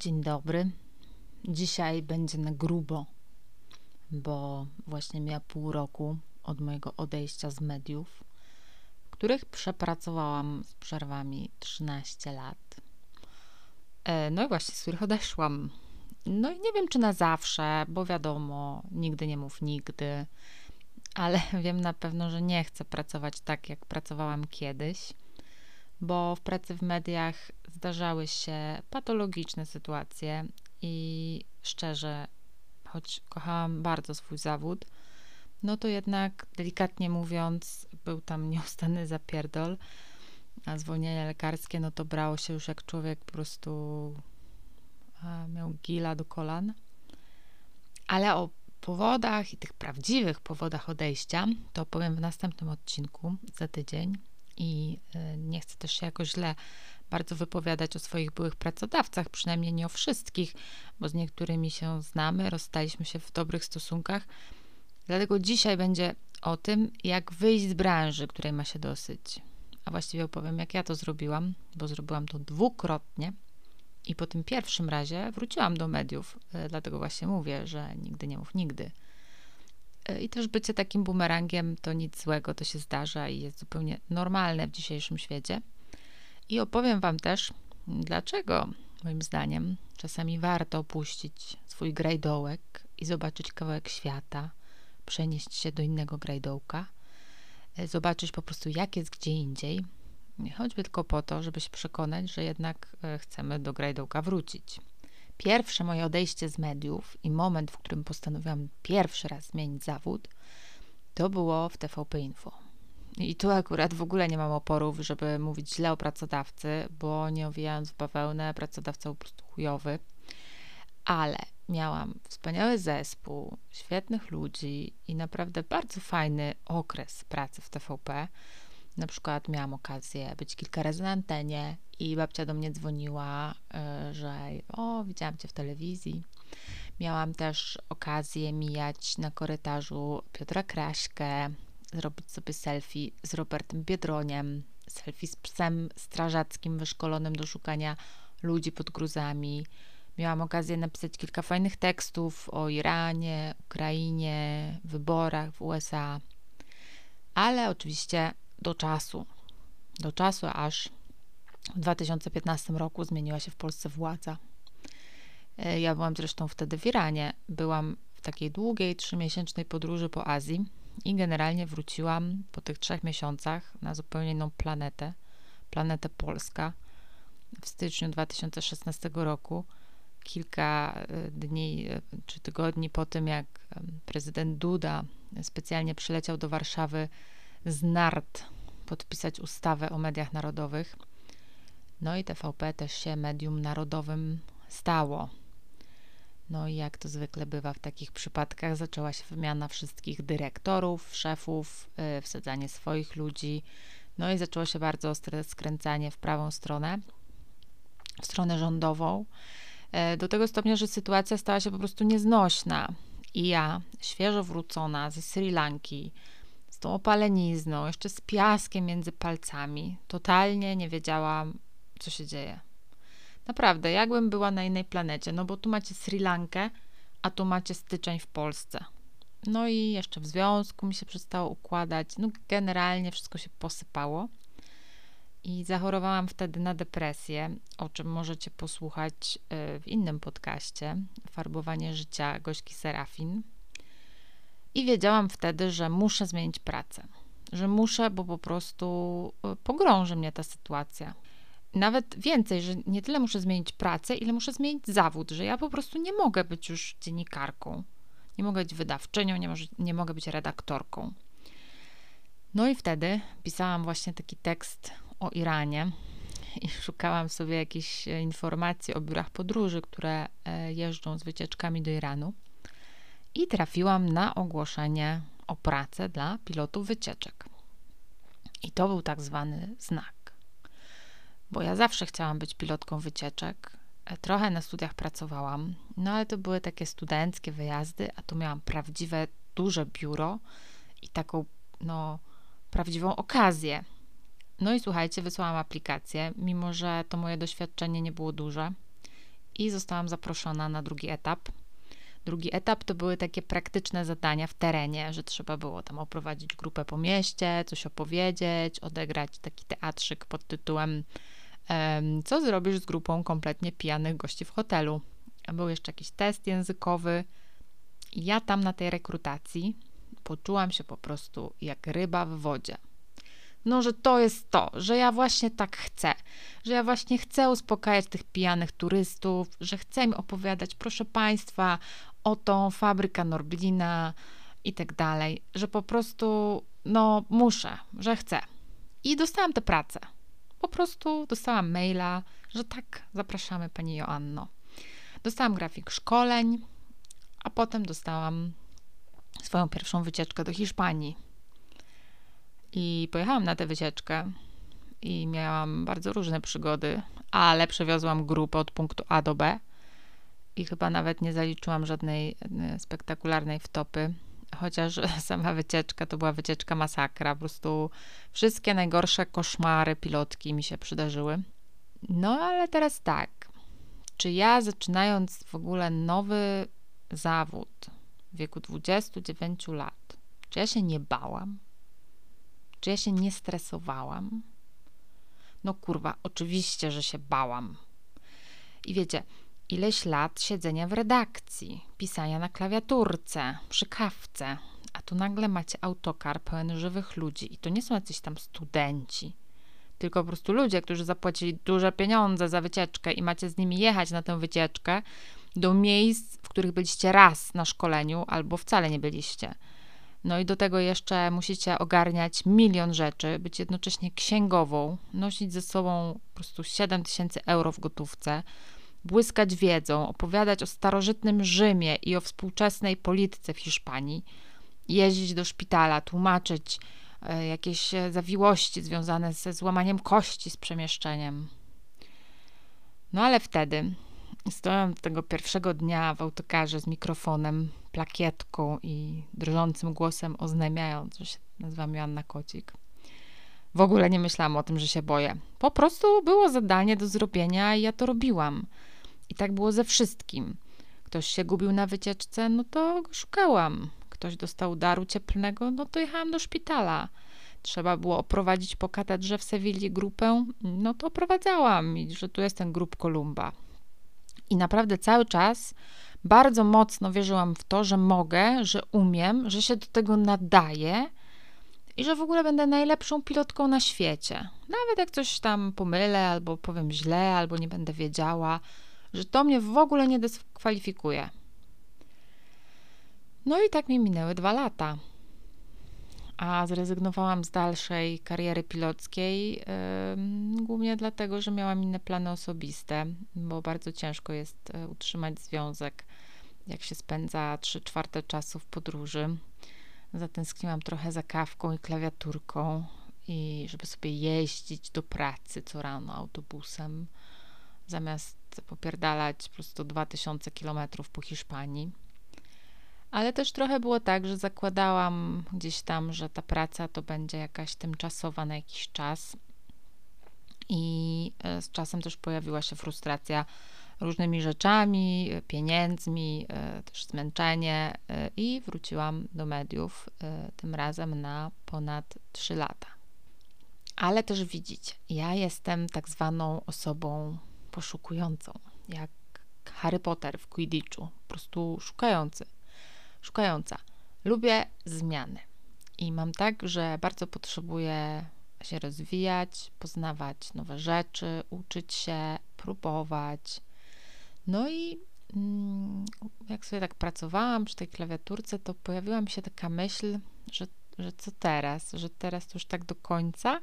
Dzień dobry. Dzisiaj będzie na grubo, bo właśnie miała pół roku od mojego odejścia z mediów, których przepracowałam z przerwami 13 lat. E, no i właśnie, z których odeszłam. No i nie wiem, czy na zawsze, bo wiadomo, nigdy nie mów nigdy, ale wiem na pewno, że nie chcę pracować tak, jak pracowałam kiedyś bo w pracy w mediach zdarzały się patologiczne sytuacje i szczerze, choć kochałam bardzo swój zawód, no to jednak delikatnie mówiąc, był tam nieustanny zapierdol, a zwolnienie lekarskie, no to brało się już jak człowiek po prostu miał gila do kolan. Ale o powodach i tych prawdziwych powodach odejścia to opowiem w następnym odcinku za tydzień i y, nie chcę też się jakoś źle bardzo wypowiadać o swoich byłych pracodawcach, przynajmniej nie o wszystkich, bo z niektórymi się znamy, rozstaliśmy się w dobrych stosunkach. Dlatego dzisiaj będzie o tym, jak wyjść z branży, której ma się dosyć. A właściwie opowiem, jak ja to zrobiłam, bo zrobiłam to dwukrotnie. I po tym pierwszym razie wróciłam do mediów, y, dlatego właśnie mówię, że nigdy nie mów nigdy. I też bycie takim bumerangiem to nic złego, to się zdarza i jest zupełnie normalne w dzisiejszym świecie. I opowiem Wam też, dlaczego moim zdaniem czasami warto opuścić swój grajdołek i zobaczyć kawałek świata, przenieść się do innego grajdołka, e, zobaczyć po prostu, jak jest gdzie indziej, choćby tylko po to, żeby się przekonać, że jednak e, chcemy do grajdołka wrócić. Pierwsze moje odejście z mediów i moment, w którym postanowiłam pierwszy raz zmienić zawód, to było w TVP Info. I tu akurat w ogóle nie mam oporów, żeby mówić źle o pracodawcy, bo nie owijając w bawełnę, pracodawca po prostu chujowy. Ale miałam wspaniały zespół, świetnych ludzi i naprawdę bardzo fajny okres pracy w TVP. Na przykład miałam okazję być kilka razy na antenie i babcia do mnie dzwoniła, e, że o, widziałam cię w telewizji. Miałam też okazję mijać na korytarzu Piotra Kraśkę, zrobić sobie selfie z Robertem Biedroniem, selfie z psem strażackim wyszkolonym do szukania ludzi pod gruzami. Miałam okazję napisać kilka fajnych tekstów o Iranie, Ukrainie, wyborach w USA, ale oczywiście do czasu. Do czasu, aż w 2015 roku zmieniła się w Polsce władza. E, ja byłam zresztą wtedy w Iranie. Byłam w takiej długiej, trzymiesięcznej podróży po Azji i generalnie wróciłam po tych trzech miesiącach na zupełnie inną planetę, planetę Polska. W styczniu 2016 roku, kilka e, dni e, czy tygodni po tym, jak prezydent Duda specjalnie przyleciał do Warszawy z NART podpisać ustawę o mediach narodowych. No i TVP też się medium narodowym stało. No i jak to zwykle bywa w takich przypadkach, zaczęła się wymiana wszystkich dyrektorów, szefów, yy, wsadzanie swoich ludzi. No i zaczęło się bardzo ostre skręcanie w prawą stronę, w stronę rządową. Yy, do tego stopnia, że sytuacja stała się po prostu nieznośna. I ja, świeżo wrócona ze Sri Lanki, z tą opalenizną, jeszcze z piaskiem między palcami, totalnie nie wiedziałam, co się dzieje. Naprawdę, jakbym była na innej planecie, no bo tu macie Sri Lankę, a tu macie styczeń w Polsce. No i jeszcze w związku mi się przestało układać. No generalnie wszystko się posypało. I zachorowałam wtedy na depresję, o czym możecie posłuchać y, w innym podcaście Farbowanie życia Gośki Serafin. I wiedziałam wtedy, że muszę zmienić pracę. Że muszę, bo po prostu y, pogrąży mnie ta sytuacja nawet więcej, że nie tyle muszę zmienić pracę, ile muszę zmienić zawód, że ja po prostu nie mogę być już dziennikarką, nie mogę być wydawczynią, nie, może, nie mogę być redaktorką. No i wtedy pisałam właśnie taki tekst o Iranie i szukałam sobie jakichś informacji o biurach podróży, które e, jeżdżą z wycieczkami do Iranu. I trafiłam na ogłoszenie o pracę dla pilotów wycieczek. I to był tak zwany znak bo ja zawsze chciałam być pilotką wycieczek. E, trochę na studiach pracowałam, no ale to były takie studenckie wyjazdy, a tu miałam prawdziwe, duże biuro i taką, no, prawdziwą okazję. No i słuchajcie, wysłałam aplikację, mimo że to moje doświadczenie nie było duże i zostałam zaproszona na drugi etap. Drugi etap to były takie praktyczne zadania w terenie, że trzeba było tam oprowadzić grupę po mieście, coś opowiedzieć, odegrać taki teatrzyk pod tytułem Co zrobisz z grupą kompletnie pijanych gości w hotelu? Był jeszcze jakiś test językowy. Ja tam na tej rekrutacji poczułam się po prostu jak ryba w wodzie no, że to jest to, że ja właśnie tak chcę, że ja właśnie chcę uspokajać tych pijanych turystów, że chcę im opowiadać, proszę Państwa, o tą fabryka Norblina i tak dalej, że po prostu, no, muszę, że chcę. I dostałam tę pracę. Po prostu dostałam maila, że tak, zapraszamy Pani Joanno. Dostałam grafik szkoleń, a potem dostałam swoją pierwszą wycieczkę do Hiszpanii i pojechałam na tę wycieczkę i miałam bardzo różne przygody, ale przewiozłam grupę od punktu A do B i chyba nawet nie zaliczyłam żadnej e, spektakularnej wtopy. Chociaż sama wycieczka to była wycieczka masakra. Po prostu wszystkie najgorsze koszmary pilotki mi się przydarzyły. No ale teraz tak. Czy ja zaczynając w ogóle nowy zawód w wieku 29 lat, czy ja się nie bałam? Czy ja się nie stresowałam? No kurwa, oczywiście, że się bałam. I wiecie, ileś lat siedzenia w redakcji, pisania na klawiaturce, przy kawce, a tu nagle macie autokar pełen żywych ludzi i to nie są jacyś tam studenci, tylko po prostu ludzie, którzy zapłacili duże pieniądze za wycieczkę i macie z nimi jechać na tę wycieczkę do miejsc, w których byliście raz na szkoleniu albo wcale nie byliście. No i do tego jeszcze musicie ogarniać milion rzeczy, być jednocześnie księgową, nosić ze sobą po prostu 7 tysięcy euro w gotówce, błyskać wiedzą, opowiadać o starożytnym Rzymie i o współczesnej polityce w Hiszpanii, jeździć do szpitala, tłumaczyć e, jakieś e, zawiłości związane ze złamaniem kości, z przemieszczeniem. No ale wtedy, stojąc tego pierwszego dnia w autokarze z mikrofonem, plakietką i drżącym głosem oznajmiając, że się nazywam Joanna Kocik. W ogóle nie myślałam o tym, że się boję. Po prostu było zadanie do zrobienia i ja to robiłam. I tak było ze wszystkim. Ktoś się gubił na wycieczce, no to go szukałam. Ktoś dostał daru cieplnego, no to jechałam do szpitala. Trzeba było oprowadzić po katedrze w Sewilli grupę, no to oprowadzałam i że tu jest ten grup Kolumba. I naprawdę cały czas bardzo mocno wierzyłam w to, że mogę, że umiem, że się do tego nadaję i że w ogóle będę najlepszą pilotką na świecie. Nawet jak coś tam pomylę, albo powiem źle, albo nie będę wiedziała, że to mnie w ogóle nie dyskwalifikuje. No i tak mi minęły dwa lata. A zrezygnowałam z dalszej kariery pilockiej, yy, głównie dlatego, że miałam inne plany osobiste, bo bardzo ciężko jest e, utrzymać związek jak się spędza 3 czwarte czasu w podróży. Zatęskniłam trochę za kawką i klawiaturką i żeby sobie jeździć do pracy co rano autobusem, zamiast popierdalać po prostu 2000 kilometrów po Hiszpanii. Ale też trochę było tak, że zakładałam gdzieś tam, że ta praca to będzie jakaś tymczasowa na jakiś czas. I e, z czasem też pojawiła się frustracja różnymi rzeczami, pieniędzmi, e, też zmęczenie e, i wróciłam do mediów, tym razem na ponad 3 lata. Ale też widzicie, ja jestem tak zwaną osobą poszukującą, jak Harry Potter w Quidditchu, po prostu szukający, szukająca. Lubię zmiany i mam tak, że bardzo potrzebuję się rozwijać, poznawać nowe rzeczy, uczyć się, próbować, no i mm, jak sobie tak pracowałam przy tej klawiaturce, to pojawiła mi się taka myśl, że, że co teraz? Że teraz to już tak do końca,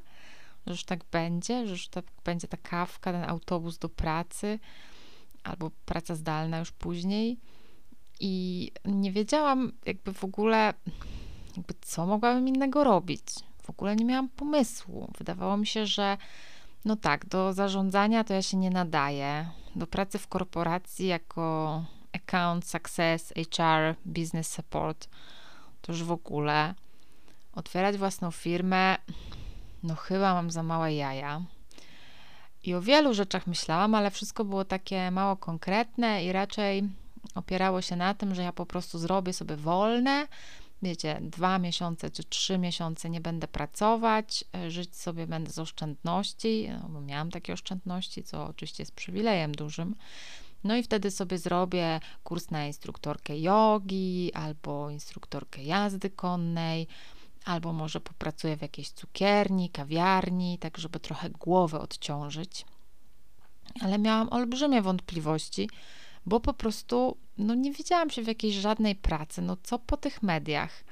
że tak będzie, że tak będzie ta kawka, ten autobus do pracy, albo praca zdalna już później. I nie wiedziałam jakby w ogóle, jakby co mogłabym innego robić. W ogóle nie miałam pomysłu. Wydawało mi się, że no tak, do zarządzania to ja się nie nadaję. Do pracy w korporacji jako account success, HR, business support to już w ogóle. Otwierać własną firmę, no chyba mam za małe jaja. I o wielu rzeczach myślałam, ale wszystko było takie mało konkretne i raczej opierało się na tym, że ja po prostu zrobię sobie wolne, wiecie, dwa miesiące czy trzy miesiące nie będę pracować, e, żyć sobie będę z oszczędności, no bo miałam takie oszczędności, co oczywiście jest przywilejem dużym. No i wtedy sobie zrobię kurs na instruktorkę jogi albo instruktorkę jazdy konnej, albo może popracuję w jakiejś cukierni, kawiarni, tak żeby trochę głowę odciążyć. Ale miałam olbrzymie wątpliwości, bo po prostu no, nie widziałam się w jakiejś żadnej pracy. No co po tych mediach?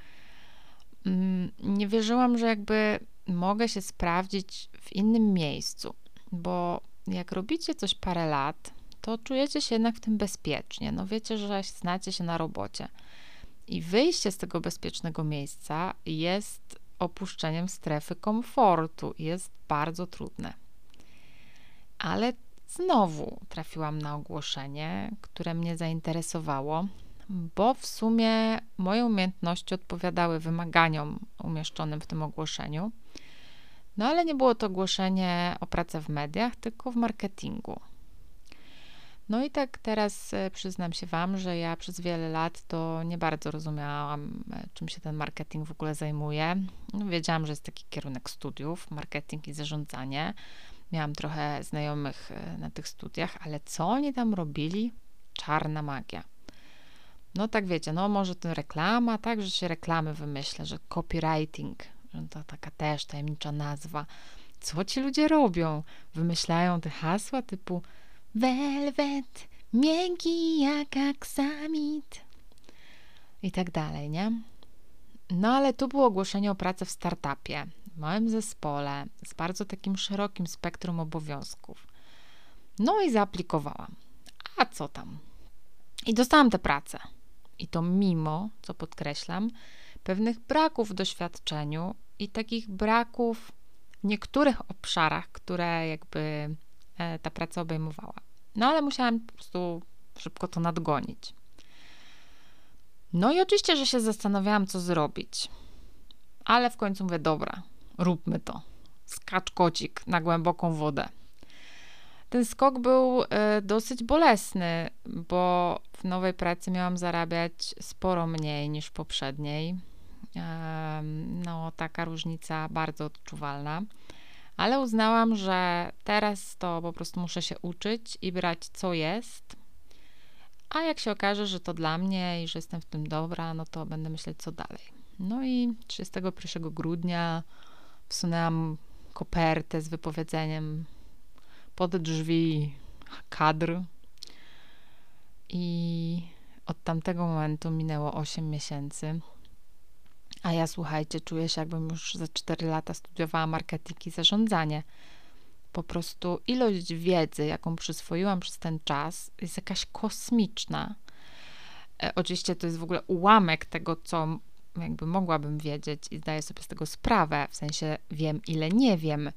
Mm, nie wierzyłam, że jakby mogę się sprawdzić w innym miejscu, bo jak robicie coś parę lat, to czujecie się jednak w tym bezpiecznie. No wiecie, że znacie się na robocie. I wyjście z tego bezpiecznego miejsca jest opuszczeniem strefy komfortu. Jest bardzo trudne. Ale znowu trafiłam na ogłoszenie, które mnie zainteresowało, bo w sumie moje umiejętności odpowiadały wymaganiom umieszczonym w tym ogłoszeniu. No ale nie było to ogłoszenie o pracę w mediach, tylko w marketingu. No i tak teraz e, przyznam się Wam, że ja przez wiele lat to nie bardzo rozumiałam, e, czym się ten marketing w ogóle zajmuje. No, wiedziałam, że jest taki kierunek studiów, marketing i zarządzanie. Miałam trochę znajomych e, na tych studiach, ale co oni tam robili? Czarna magia. No tak wiecie, no może to reklama, tak, że się reklamy wymyśla, że copywriting, że to taka też tajemnicza nazwa. Co ci ludzie robią? Wymyślają te hasła typu Velvet, miękki jak aksamit i tak dalej, nie? No ale tu było ogłoszenie o pracę w startupie, w małym zespole, z bardzo takim szerokim spektrum obowiązków. No i zaaplikowałam. A co tam? I dostałam tę pracę. I to mimo, co podkreślam, pewnych braków w doświadczeniu i takich braków w niektórych obszarach, które jakby E, ta praca obejmowała. No ale musiałam po prostu szybko to nadgonić. No i oczywiście, że się zastanawiałam, co zrobić. Ale w końcu mówię, dobra, róbmy to. Skacz kocik na głęboką wodę. Ten skok był e, dosyć bolesny, bo w nowej pracy miałam zarabiać sporo mniej niż w poprzedniej. No, taka różnica bardzo odczuwalna ale uznałam, że teraz to po prostu muszę się uczyć i brać co jest. A jak się okaże, że to dla mnie i że jestem w tym dobra, no to będę myśleć co dalej. No i 31 grudnia wsunęłam kopertę z wypowiedzeniem pod drzwi kadr. I od tamtego momentu minęło 8 miesięcy. A ja słuchajcie, czuję się, jakbym już za 4 lata studiowała marketing i zarządzanie. Po prostu ilość wiedzy, jaką przyswoiłam przez ten czas, jest jakaś kosmiczna. E, oczywiście to jest w ogóle ułamek tego, co jakby mogłabym wiedzieć i zdaję sobie z tego sprawę, w sensie wiem, ile nie wiem,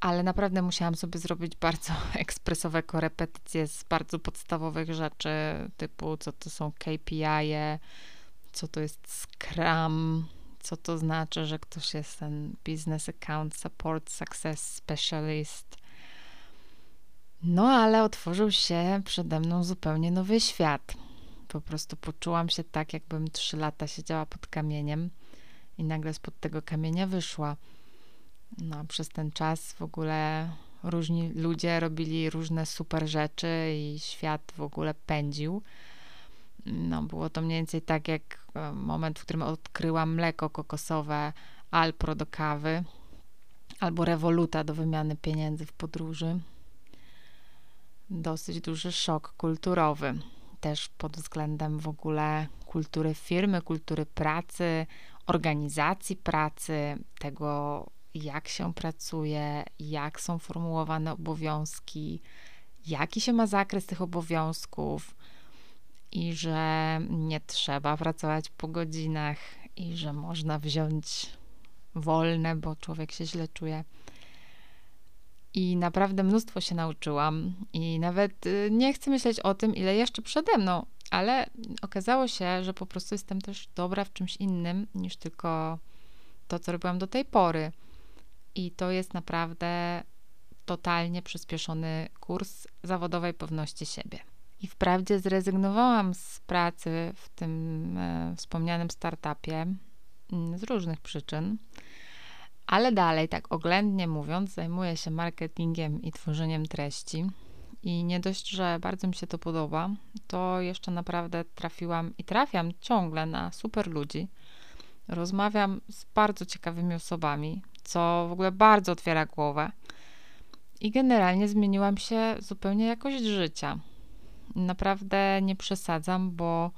ale naprawdę musiałam sobie zrobić bardzo ekspresowe korepetycje z bardzo podstawowych rzeczy, typu co to są KPI, -e, co to jest Scrum, co to znaczy, że ktoś jest ten Business Account Support Success Specialist. No, ale otworzył się przede mną zupełnie nowy świat. Po prostu poczułam się tak, jakbym trzy lata siedziała pod kamieniem i nagle spod tego kamienia wyszła. No, przez ten czas w ogóle różni ludzie robili różne super rzeczy i świat w ogóle pędził. No, było to mniej więcej tak jak moment, w którym odkryłam mleko kokosowe Alpro do kawy albo rewoluta do wymiany pieniędzy w podróży. Dosyć duży szok kulturowy, też pod względem w ogóle kultury firmy, kultury pracy, organizacji pracy, tego jak się pracuje, jak są formułowane obowiązki, jaki się ma zakres tych obowiązków i że nie trzeba pracować po godzinach i że można wziąć wolne, bo człowiek się źle czuje. I naprawdę mnóstwo się nauczyłam, i nawet y, nie chcę myśleć o tym, ile jeszcze przede mną, ale okazało się, że po prostu jestem też dobra w czymś innym niż tylko to, co robiłam do tej pory. I to jest naprawdę totalnie przyspieszony kurs zawodowej pewności siebie. I wprawdzie zrezygnowałam z pracy w tym e, wspomnianym startupie mm, z różnych przyczyn, ale dalej, tak oględnie mówiąc, zajmuję się marketingiem i tworzeniem treści. I nie dość, że bardzo mi się to podoba, to jeszcze naprawdę trafiłam i trafiam ciągle na super ludzi. Rozmawiam z bardzo ciekawymi osobami, co w ogóle bardzo otwiera głowę. I generalnie zmieniłam się zupełnie jakość życia. Naprawdę nie przesadzam, bo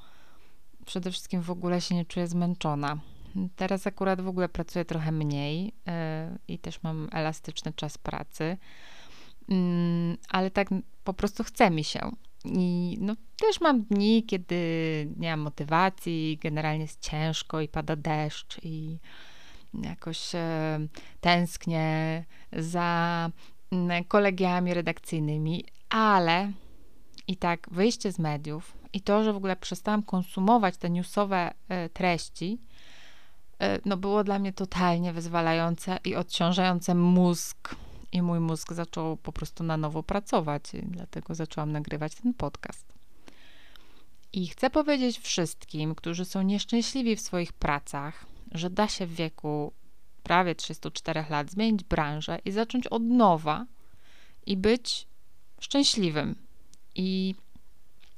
przede wszystkim w ogóle się nie czuję zmęczona. Teraz akurat w ogóle pracuję trochę mniej yy, i też mam elastyczny czas pracy, yy, ale tak po prostu chce mi się. I no, też mam dni, kiedy nie mam motywacji, generalnie jest ciężko i pada deszcz i jakoś e, tęsknię za mm, kolegiami redakcyjnymi, ale i tak wyjście z mediów i to, że w ogóle przestałam konsumować te newsowe e, treści, e, no było dla mnie totalnie wyzwalające i odciążające mózg. I mój mózg zaczął po prostu na nowo pracować, dlatego zaczęłam nagrywać ten podcast. I chcę powiedzieć wszystkim, którzy są nieszczęśliwi w swoich pracach, że da się w wieku prawie 34 lat zmienić branżę i zacząć od nowa i być szczęśliwym. I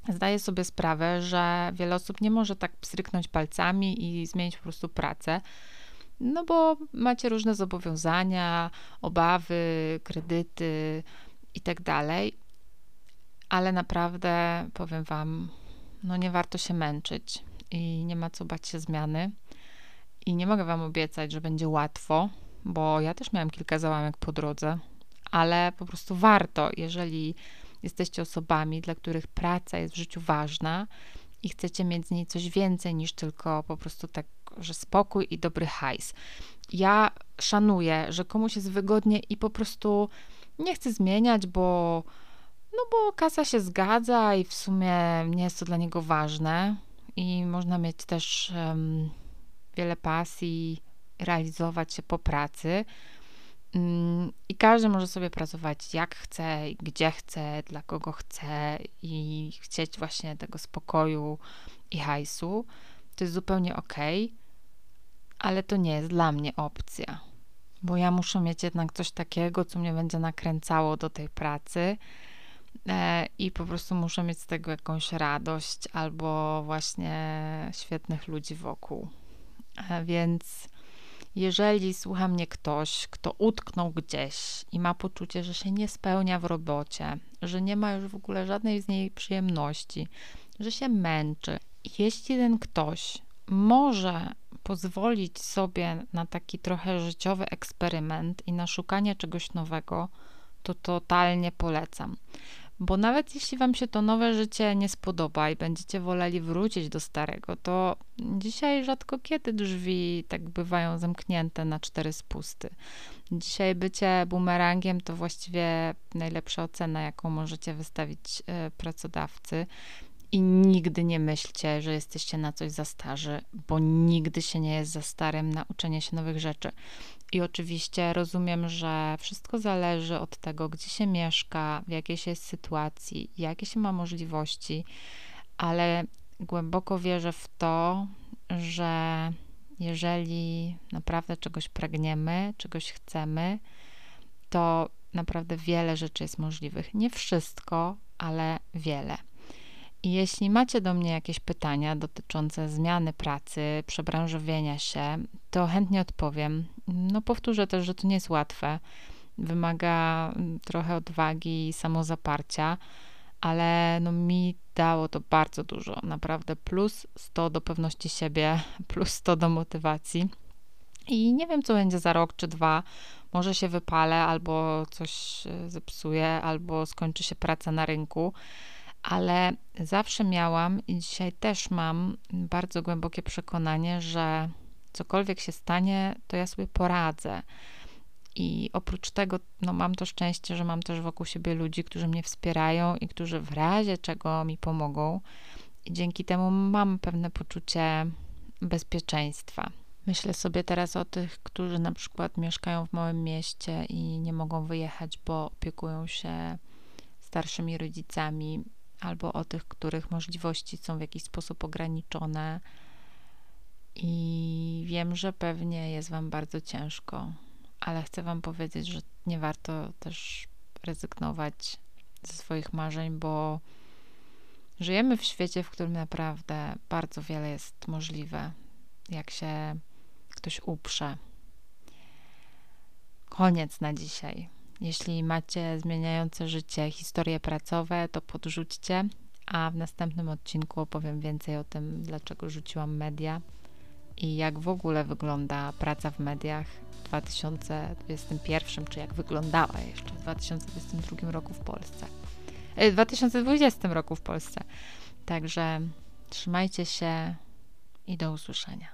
zdaję sobie sprawę, że wiele osób nie może tak pstryknąć palcami i zmienić po prostu pracę, no bo macie różne zobowiązania, obawy, kredyty i tak. Ale naprawdę powiem Wam, no nie warto się męczyć i nie ma co bać się zmiany. I nie mogę Wam obiecać, że będzie łatwo, bo ja też miałam kilka załamek po drodze, ale po prostu warto, jeżeli jesteście osobami, dla których praca jest w życiu ważna i chcecie mieć z niej coś więcej niż tylko po prostu tak, że spokój i dobry hajs. Ja szanuję, że komuś jest wygodnie i po prostu nie chce zmieniać, bo no bo kasa się zgadza i w sumie nie jest to dla niego ważne i można mieć też um, wiele pasji, realizować się po pracy. Mm, I każdy może sobie pracować jak chce, gdzie chce, dla kogo chce i chcieć właśnie tego spokoju i hajsu. To jest zupełnie ok, ale to nie jest dla mnie opcja, bo ja muszę mieć jednak coś takiego, co mnie będzie nakręcało do tej pracy e, i po prostu muszę mieć z tego jakąś radość albo właśnie świetnych ludzi wokół. E, więc jeżeli słucha mnie ktoś, kto utknął gdzieś i ma poczucie, że się nie spełnia w robocie, że nie ma już w ogóle żadnej z niej przyjemności, że się męczy, jeśli ten ktoś może pozwolić sobie na taki trochę życiowy eksperyment i na szukanie czegoś nowego, to totalnie polecam. Bo nawet jeśli Wam się to nowe życie nie spodoba i będziecie woleli wrócić do starego, to dzisiaj rzadko kiedy drzwi tak bywają zamknięte na cztery spusty. Dzisiaj bycie bumerangiem to właściwie najlepsza ocena, jaką możecie wystawić e, pracodawcy. I nigdy nie myślcie, że jesteście na coś za starzy, bo nigdy się nie jest za starym na uczenie się nowych rzeczy. I oczywiście rozumiem, że wszystko zależy od tego, gdzie się mieszka, w jakiej się jest sytuacji, jakie się ma możliwości, ale głęboko wierzę w to, że jeżeli naprawdę czegoś pragniemy, czegoś chcemy, to naprawdę wiele rzeczy jest możliwych. Nie wszystko, ale wiele. I jeśli macie do mnie jakieś pytania dotyczące zmiany pracy, przebranżowienia się, to chętnie odpowiem. No powtórzę też, że to nie jest łatwe. Wymaga mm, trochę odwagi i samozaparcia, ale no mi dało to bardzo dużo, naprawdę plus 100 do pewności siebie, plus 100 do motywacji. I nie wiem, co będzie za rok czy dwa. Może się wypalę, albo coś zepsuje, albo skończy się praca na rynku ale zawsze miałam i dzisiaj też mam bardzo głębokie przekonanie, że cokolwiek się stanie, to ja sobie poradzę. I oprócz tego, no, mam to szczęście, że mam też wokół siebie ludzi, którzy mnie wspierają i którzy w razie czego mi pomogą. I dzięki temu mam pewne poczucie bezpieczeństwa. Myślę sobie teraz o tych, którzy na przykład mieszkają w małym mieście i nie mogą wyjechać, bo opiekują się starszymi rodzicami, albo o tych, których możliwości są w jakiś sposób ograniczone. I wiem, że pewnie jest Wam bardzo ciężko, ale chcę Wam powiedzieć, że nie warto też rezygnować ze swoich marzeń, bo żyjemy w świecie, w którym naprawdę bardzo wiele jest możliwe, jak się ktoś uprze. Koniec na dzisiaj. Jeśli macie zmieniające życie historie pracowe, to podrzućcie, a w następnym odcinku opowiem więcej o tym, dlaczego rzuciłam media i jak w ogóle wygląda praca w mediach w 2021, czy jak wyglądała jeszcze w 2022 roku w Polsce. E, w 2020 roku w Polsce. Także trzymajcie się i do usłyszenia.